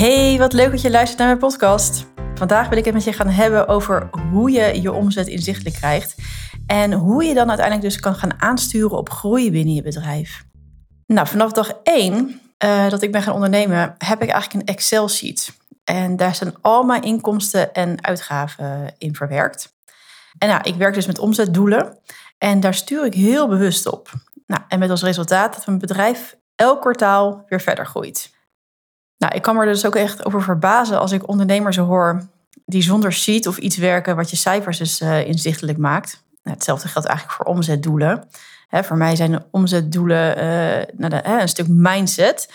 Hey, wat leuk dat je luistert naar mijn podcast. Vandaag wil ik het met je gaan hebben over hoe je je omzet inzichtelijk krijgt en hoe je dan uiteindelijk dus kan gaan aansturen op groei binnen je bedrijf. Nou, vanaf dag 1 uh, dat ik ben gaan ondernemen, heb ik eigenlijk een Excel-sheet. En daar zijn al mijn inkomsten en uitgaven in verwerkt. En nou, ik werk dus met omzetdoelen en daar stuur ik heel bewust op. Nou, en met als resultaat dat mijn bedrijf elk kwartaal weer verder groeit. Nou, ik kan me er dus ook echt over verbazen als ik ondernemers hoor die zonder sheet of iets werken wat je cijfers dus uh, inzichtelijk maakt. Nou, hetzelfde geldt eigenlijk voor omzetdoelen. Hè, voor mij zijn omzetdoelen uh, nou hè, een stuk mindset.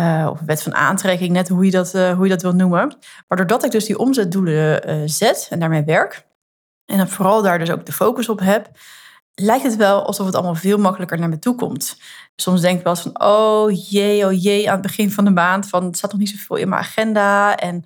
Uh, of wet van aantrekking, net hoe je dat, hoe je dat wil noemen. Maar doordat ik dus die omzetdoelen zet en daarmee werk, en dan vooral daar dus ook de focus op heb, lijkt het wel alsof het allemaal veel makkelijker naar me toe komt. Soms denk ik wel eens van, oh jee, oh jee, aan het begin van de maand, van het staat nog niet zoveel in mijn agenda. En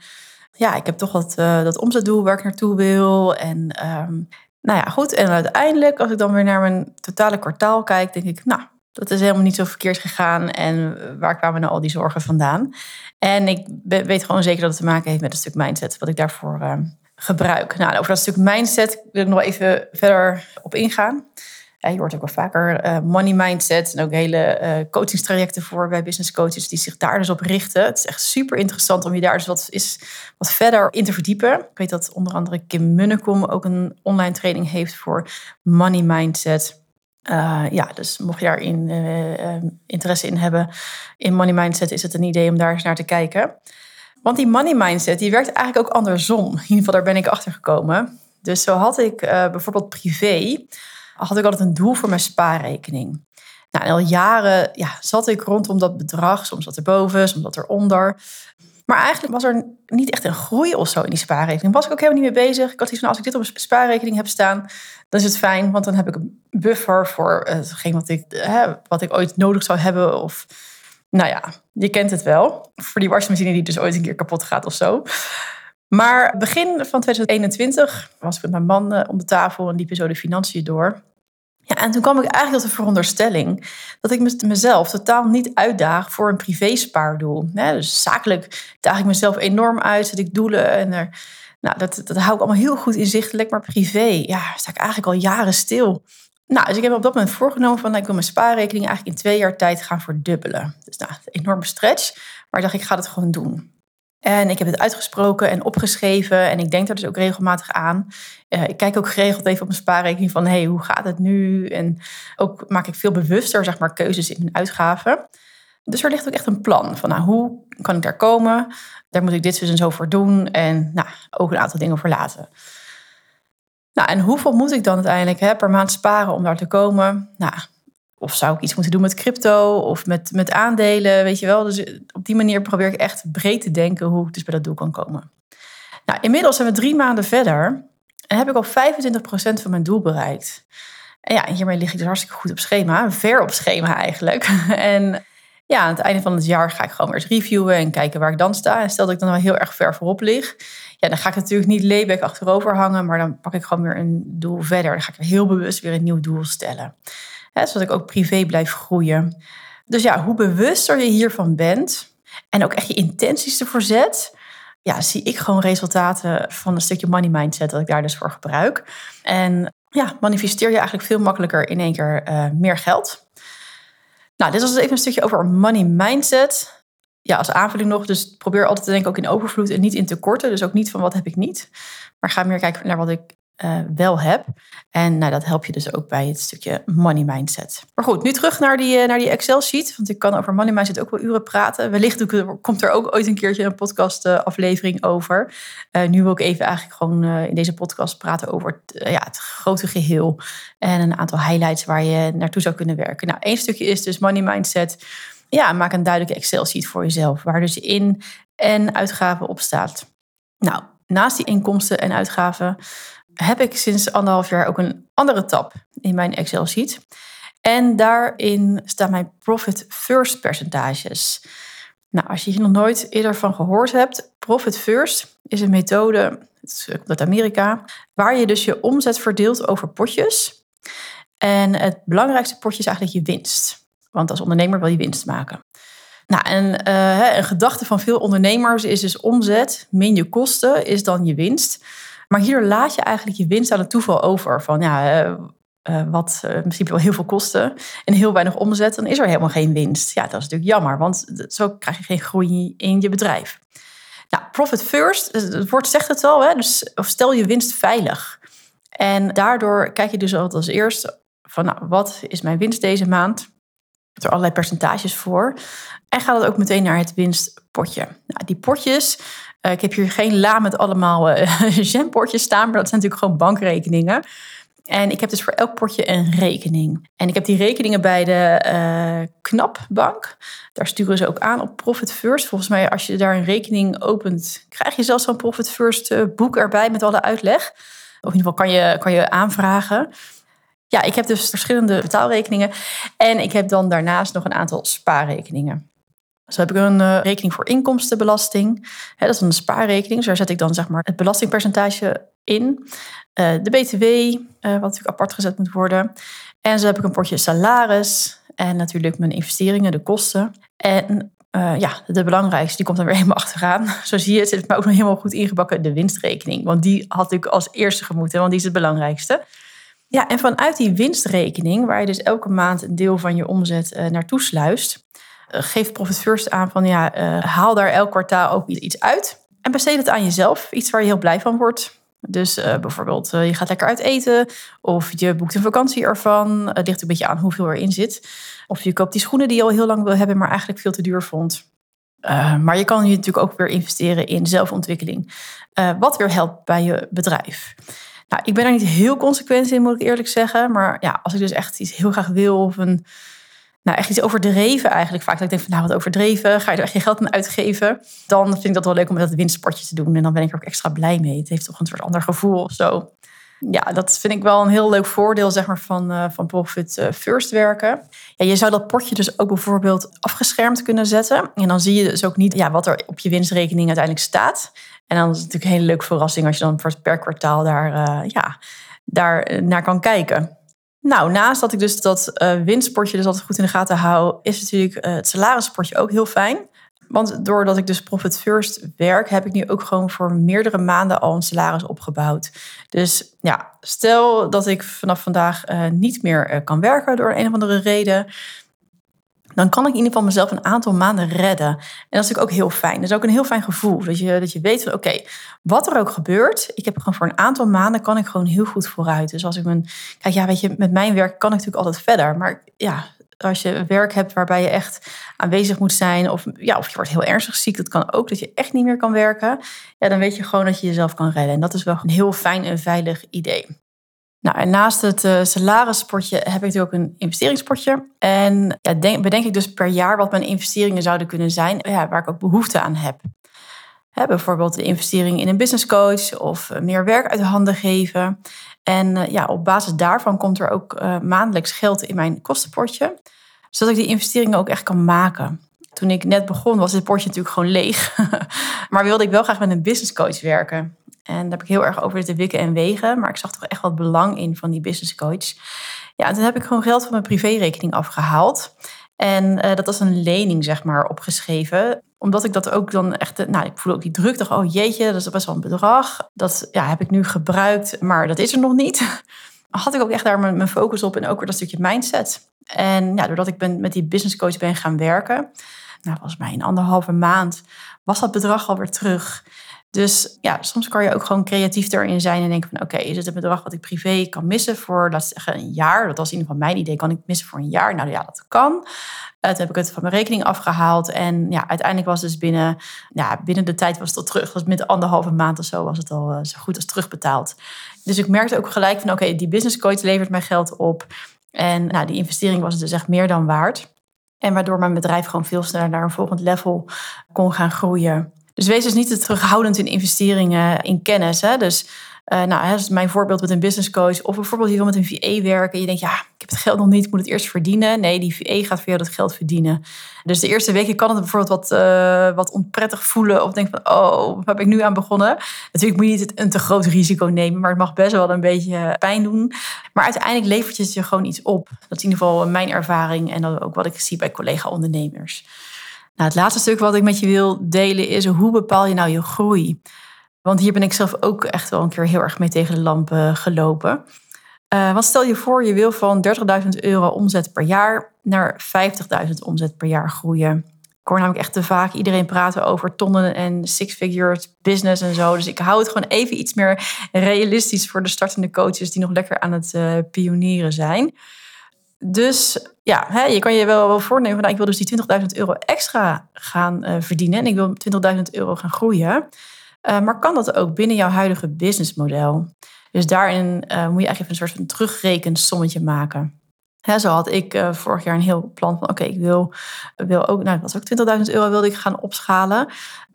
ja, ik heb toch wat, uh, dat omzetdoel waar ik naartoe wil. En um, nou ja, goed. En uiteindelijk, als ik dan weer naar mijn totale kwartaal kijk, denk ik, nou, dat is helemaal niet zo verkeerd gegaan. En waar kwamen nou al die zorgen vandaan? En ik weet gewoon zeker dat het te maken heeft met een stuk mindset, wat ik daarvoor uh, gebruik. Nou, over dat stuk mindset wil ik nog even verder op ingaan. Je hoort ook wel vaker uh, money mindset en ook hele uh, coachingstrajecten voor bij business coaches die zich daar dus op richten. Het is echt super interessant om je daar dus wat, is, wat verder in te verdiepen. Ik weet dat onder andere Kim Munnekom ook een online training heeft voor money mindset. Uh, ja, dus mocht je daarin interesse in hebben in money mindset, is het een idee om daar eens naar te kijken. Want die money mindset, die werkt eigenlijk ook andersom. In ieder geval, daar ben ik achter gekomen. Dus zo had ik bijvoorbeeld privé had ik altijd een doel voor mijn spaarrekening. Nou, al jaren ja, zat ik rondom dat bedrag. Soms zat er boven, soms zat eronder. Maar eigenlijk was er niet echt een groei of zo in die spaarrekening. Was ik ook helemaal niet mee bezig. Ik had iets van, als ik dit op een spaarrekening heb staan, dan is het fijn. Want dan heb ik een buffer voor hetgeen wat ik, hè, wat ik ooit nodig zou hebben. Of, nou ja, je kent het wel. Voor die wasmachine die dus ooit een keer kapot gaat of zo. Maar begin van 2021 was ik met mijn man eh, om de tafel en liepen zo de financiën door. Ja, en toen kwam ik eigenlijk tot de veronderstelling dat ik mezelf totaal niet uitdaag voor een privé-spaardoel. Dus zakelijk daag ik mezelf enorm uit, zet ik doelen en er, nou, dat, dat hou ik allemaal heel goed inzichtelijk. Maar privé, ja, sta ik eigenlijk al jaren stil. Nou, dus ik heb op dat moment voorgenomen van, nou, ik wil mijn spaarrekening eigenlijk in twee jaar tijd gaan verdubbelen. Dus nou, een enorme stretch, maar ik dacht, ik ga het gewoon doen. En ik heb het uitgesproken en opgeschreven. En ik denk er dus ook regelmatig aan. Uh, ik kijk ook geregeld even op mijn spaarrekening van... hey, hoe gaat het nu? En ook maak ik veel bewuster zeg maar, keuzes in uitgaven. Dus er ligt ook echt een plan van nou, hoe kan ik daar komen? Daar moet ik dit dus en zo voor doen. En nou, ook een aantal dingen voor laten. Nou, en hoeveel moet ik dan uiteindelijk hè, per maand sparen om daar te komen? Nou, of zou ik iets moeten doen met crypto of met, met aandelen, weet je wel. Dus op die manier probeer ik echt breed te denken hoe ik dus bij dat doel kan komen. Nou, inmiddels zijn we drie maanden verder en heb ik al 25% van mijn doel bereikt. En ja, hiermee lig ik dus hartstikke goed op schema, ver op schema eigenlijk. En ja, aan het einde van het jaar ga ik gewoon weer reviewen en kijken waar ik dan sta. En stel dat ik dan wel heel erg ver voorop lig, ja, dan ga ik natuurlijk niet leebek achterover hangen, maar dan pak ik gewoon weer een doel verder. Dan ga ik heel bewust weer een nieuw doel stellen. Zodat ik ook privé blijf groeien. Dus ja, hoe bewuster je hiervan bent en ook echt je intenties ervoor zet, ja, zie ik gewoon resultaten van een stukje money mindset dat ik daar dus voor gebruik. En ja, manifesteer je eigenlijk veel makkelijker in één keer uh, meer geld. Nou, dit was dus even een stukje over money mindset. Ja, als aanvulling nog, dus probeer altijd te denken ook in overvloed en niet in tekorten. Dus ook niet van wat heb ik niet. Maar ga meer kijken naar wat ik uh, wel heb. En nou, dat help je dus ook bij het stukje money mindset. Maar goed, nu terug naar die, naar die Excel-sheet. Want ik kan over money mindset ook wel uren praten. Wellicht komt er ook ooit een keertje een podcast-aflevering over. Uh, nu wil ik even eigenlijk gewoon in deze podcast praten over ja, het grote geheel. En een aantal highlights waar je naartoe zou kunnen werken. Nou, één stukje is dus money mindset. Ja, maak een duidelijke Excel-sheet voor jezelf. Waar dus in- en uitgaven op staat. Nou, naast die inkomsten en uitgaven heb ik sinds anderhalf jaar ook een andere tab in mijn Excel-sheet. En daarin staan mijn profit first percentages. Nou, als je hier nog nooit eerder van gehoord hebt, profit first is een methode, uit Amerika, waar je dus je omzet verdeelt over potjes. En het belangrijkste potje is eigenlijk je winst. Want als ondernemer wil je winst maken. Nou, en uh, een gedachte van veel ondernemers is dus omzet min je kosten is dan je winst. Maar hier laat je eigenlijk je winst aan het toeval over. Van ja, uh, wat uh, in principe wel heel veel kosten en heel weinig omzet, dan is er helemaal geen winst. Ja, dat is natuurlijk jammer, want zo krijg je geen groei in je bedrijf. Nou, profit first, het woord zegt het al, hè? Dus, of stel je winst veilig. En daardoor kijk je dus altijd als eerst van, nou, wat is mijn winst deze maand? Er allerlei percentages voor. En gaat het ook meteen naar het winstpotje. Nou, die potjes, ik heb hier geen la met allemaal uh, jampotjes staan, maar dat zijn natuurlijk gewoon bankrekeningen. En ik heb dus voor elk potje een rekening. En ik heb die rekeningen bij de uh, Knapbank. Daar sturen ze ook aan op Profit First. Volgens mij, als je daar een rekening opent, krijg je zelfs zo'n Profit First boek erbij met alle uitleg. Of in ieder geval kan je, kan je aanvragen. Ja, ik heb dus verschillende betaalrekeningen. En ik heb dan daarnaast nog een aantal spaarrekeningen. Zo heb ik een uh, rekening voor inkomstenbelasting. dat is een spaarrekening. Dus daar zet ik dan zeg maar het belastingpercentage in. Uh, de BTW, uh, wat natuurlijk apart gezet moet worden. En zo heb ik een potje salaris. En natuurlijk mijn investeringen, de kosten. En ja, de belangrijkste, die komt dan weer helemaal achteraan. Zo zie je, het zit ook nog helemaal goed ingebakken, de winstrekening. Want die had ik als eerste gemoeten, want die is het belangrijkste. Ja, en vanuit die winstrekening, waar je dus elke maand een deel van je omzet naartoe sluist, uh, geeft Profit aan van ja, uh, haal daar elk kwartaal ook iets uit. En besteed het aan jezelf, iets waar je heel blij van wordt. Dus bijvoorbeeld, je gaat lekker uit eten, of je boekt een vakantie ervan. Het ligt een beetje aan hoeveel erin zit. Of je koopt die schoenen die je al heel lang wil hebben, maar eigenlijk veel te duur vond. maar je kan je natuurlijk ook weer investeren in zelfontwikkeling, wat weer helpt bij je bedrijf. Nou, ik ben daar niet heel consequent in, moet ik eerlijk zeggen. Maar ja, als ik dus echt iets heel graag wil of een, nou, echt iets overdreven eigenlijk vaak. Dat ik denk van, nou, wat overdreven, ga je er echt je geld aan uitgeven? Dan vind ik dat wel leuk om dat winstsportje te doen. En dan ben ik er ook extra blij mee. Het heeft toch een soort ander gevoel of zo. Ja, dat vind ik wel een heel leuk voordeel zeg maar, van, uh, van Profit uh, First werken. Ja, je zou dat potje dus ook bijvoorbeeld afgeschermd kunnen zetten. En dan zie je dus ook niet ja, wat er op je winstrekening uiteindelijk staat. En dan is het natuurlijk een hele leuke verrassing als je dan per kwartaal daar, uh, ja, daar naar kan kijken. Nou, naast dat ik dus dat uh, dus altijd goed in de gaten hou, is natuurlijk uh, het salarispotje ook heel fijn. Want doordat ik dus Profit First werk, heb ik nu ook gewoon voor meerdere maanden al een salaris opgebouwd. Dus ja, stel dat ik vanaf vandaag uh, niet meer kan werken door een of andere reden dan kan ik in ieder geval mezelf een aantal maanden redden. En dat is natuurlijk ook heel fijn. Dat is ook een heel fijn gevoel. Dat je, dat je weet van oké, wat er ook gebeurt, ik heb gewoon voor een aantal maanden kan ik gewoon heel goed vooruit. Dus als ik mijn. Kijk, ja, weet je, met mijn werk kan ik natuurlijk altijd verder. Maar ja, als je werk hebt waarbij je echt aanwezig moet zijn, of, ja, of je wordt heel ernstig ziek, dat kan ook, dat je echt niet meer kan werken, ja, dan weet je gewoon dat je jezelf kan redden. En dat is wel een heel fijn en veilig idee. Nou, en naast het uh, salarispotje heb ik natuurlijk ook een investeringspotje. En ja, denk, bedenk ik dus per jaar wat mijn investeringen zouden kunnen zijn, ja, waar ik ook behoefte aan heb. Bijvoorbeeld de investering in een business coach of uh, meer werk uit de handen geven. En uh, ja, op basis daarvan komt er ook maandelijks geld in mijn kostenpotje, zodat ik die investeringen ook echt kan maken. Toen ik net begon was dit potje natuurlijk gewoon leeg, maar wilde ik wel graag met een business coach werken. En daar heb ik heel erg over te wikken en wegen. Maar ik zag toch echt wat belang in van die business coach. Ja, en toen heb ik gewoon geld van mijn privérekening afgehaald. En uh, dat was een lening, zeg maar, opgeschreven. Omdat ik dat ook dan echt... Nou, ik voelde ook die druk. dacht, oh jeetje, dat is best wel een bedrag. Dat ja, heb ik nu gebruikt, maar dat is er nog niet. Had ik ook echt daar mijn, mijn focus op en ook weer dat stukje mindset. En ja, doordat ik ben, met die business coach ben gaan werken... Nou, volgens mij in anderhalve maand was dat bedrag alweer terug. Dus ja, soms kan je ook gewoon creatief erin zijn en denken van oké, is het een bedrag wat ik privé kan missen voor, laten zeggen, een jaar? Dat was in ieder geval mijn idee, kan ik missen voor een jaar? Nou ja, dat kan. Uh, toen heb ik het van mijn rekening afgehaald en ja, uiteindelijk was het dus binnen, ja, binnen de tijd was het al terug. Was met anderhalve maand of zo was het al uh, zo goed als terugbetaald. Dus ik merkte ook gelijk van oké, die business coach levert mij geld op. En nou, die investering was dus echt meer dan waard. En waardoor mijn bedrijf gewoon veel sneller naar een volgend level kon gaan groeien. Dus wees dus niet te terughoudend in investeringen in kennis. Hè? Dus uh, nou, dat is mijn voorbeeld met een business coach. Of bijvoorbeeld je wil met een VA werken. En je denkt, ja, ik heb het geld nog niet, ik moet het eerst verdienen. Nee, die VA gaat voor jou dat geld verdienen. Dus de eerste weken kan het bijvoorbeeld wat, uh, wat onprettig voelen. Of denk van, oh, waar heb ik nu aan begonnen? Natuurlijk moet je niet een te groot risico nemen. Maar het mag best wel een beetje pijn doen. Maar uiteindelijk levert je je gewoon iets op. Dat is in ieder geval mijn ervaring. En dat ook wat ik zie bij collega-ondernemers. Nou, het laatste stuk wat ik met je wil delen is hoe bepaal je nou je groei? Want hier ben ik zelf ook echt wel een keer heel erg mee tegen de lamp gelopen. Uh, want stel je voor, je wil van 30.000 euro omzet per jaar naar 50.000 omzet per jaar groeien. Ik hoor namelijk echt te vaak iedereen praten over tonnen en six-figure business en zo. Dus ik hou het gewoon even iets meer realistisch voor de startende coaches die nog lekker aan het uh, pionieren zijn. Dus ja, hè, je kan je wel, wel voornemen van nou, ik wil dus die 20.000 euro extra gaan uh, verdienen en ik wil 20.000 euro gaan groeien. Uh, maar kan dat ook binnen jouw huidige businessmodel? Dus daarin uh, moet je eigenlijk even een soort van terugrekensommetje maken. Hè, zo had ik vorig jaar een heel plan van oké, ik wil, wil ook, nou dat was ook 20.000 euro wilde ik gaan opschalen.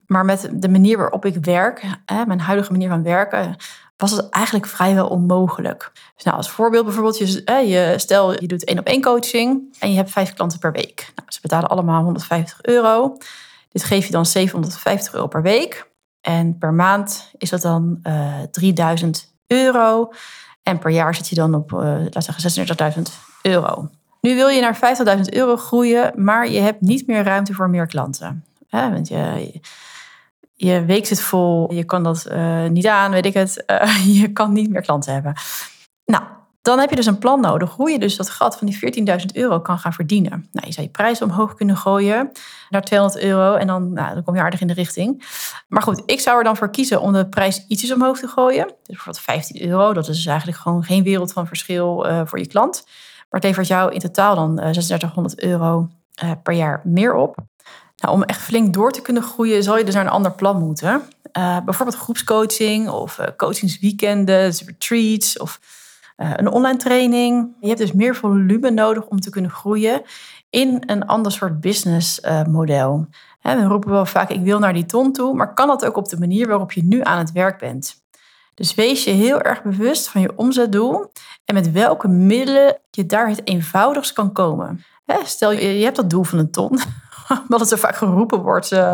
Maar met de manier waarop ik werk, hè, mijn huidige manier van werken, was het eigenlijk vrijwel onmogelijk. Dus nou, als voorbeeld bijvoorbeeld, je, je, stel je doet één op één coaching en je hebt vijf klanten per week. Nou, ze betalen allemaal 150 euro. Dit geef je dan 750 euro per week. En per maand is dat dan uh, eh, 3000 euro. En per jaar zit je dan op, uh, laten we zeggen, 36.000 euro. Nu wil je naar 50.000 euro groeien, maar je hebt niet meer ruimte voor meer klanten. Want je, je week zit vol, je kan dat uh, niet aan, weet ik het. Uh, je kan niet meer klanten hebben. Nou, dan heb je dus een plan nodig hoe je dus dat gat van die 14.000 euro kan gaan verdienen. Nou, je zou je prijs omhoog kunnen gooien naar 200 euro en dan, nou, dan kom je aardig in de richting. Maar goed, ik zou er dan voor kiezen om de prijs ietsjes omhoog te gooien. Dus bijvoorbeeld 15 euro, dat is dus eigenlijk gewoon geen wereld van verschil uh, voor je klant. Maar het levert jou in totaal dan 3600 euro per jaar meer op. Nou, om echt flink door te kunnen groeien, zal je dus naar een ander plan moeten. Uh, bijvoorbeeld groepscoaching of uh, coachingsweekenden, dus retreats of uh, een online training. Je hebt dus meer volume nodig om te kunnen groeien in een ander soort businessmodel. we roepen wel vaak, ik wil naar die ton toe, maar kan dat ook op de manier waarop je nu aan het werk bent? Dus wees je heel erg bewust van je omzetdoel en met welke middelen je daar het eenvoudigst kan komen. Stel, je hebt dat doel van een ton. omdat het zo vaak geroepen wordt, uh,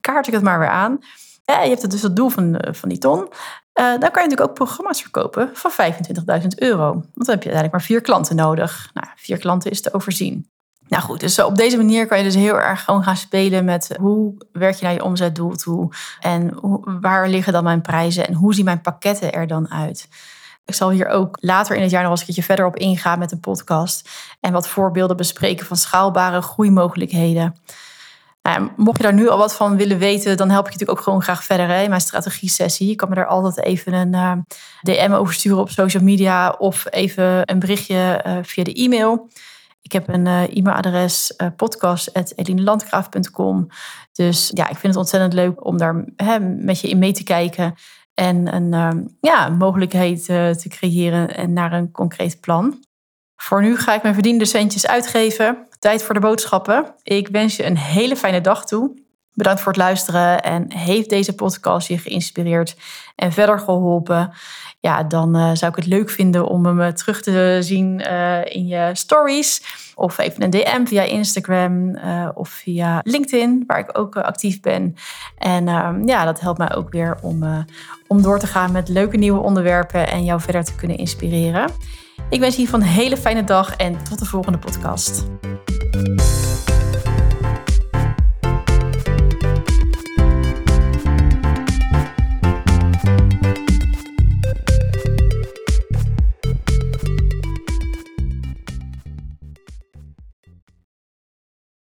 kaart ik het maar weer aan. Ja, je hebt dus het doel van, eh, van die ton. Uh, dan kan je natuurlijk ook programma's verkopen van 25.000 euro. Want dan heb je eigenlijk maar vier klanten nodig. Nou, vier klanten is te overzien. Nou goed, dus op deze manier kan je dus heel erg gewoon gaan spelen met hoe werk je naar je omzetdoel toe en waar liggen dan mijn prijzen en hoe zien mijn pakketten er dan uit. Ik zal hier ook later in het jaar nog eens een verder op ingaan met een podcast. En wat voorbeelden bespreken van schaalbare groeimogelijkheden. Nou, mocht je daar nu al wat van willen weten, dan help ik je natuurlijk ook gewoon graag verder hè, mijn strategie-sessie. Je kan me daar altijd even een eh, DM over sturen op social media of even een berichtje uh, via de e-mail. Ik heb een uh, e-mailadres uh. Dus ja, ik vind het ontzettend leuk om daar hè, met je in mee te kijken en een uh, ja, mogelijkheid uh, te creëren en naar een concreet plan. Voor nu ga ik mijn verdiende centjes uitgeven. Tijd voor de boodschappen. Ik wens je een hele fijne dag toe. Bedankt voor het luisteren en heeft deze podcast je geïnspireerd en verder geholpen? Ja, dan uh, zou ik het leuk vinden om hem eh, terug te zien uh, in je stories. Of even een DM via Instagram of via LinkedIn, waar ik ook actief ben. En ja, dat helpt mij ook weer om, om door te gaan met leuke nieuwe onderwerpen en jou verder te kunnen inspireren. Ik wens je hiervan een hele fijne dag en tot de volgende podcast.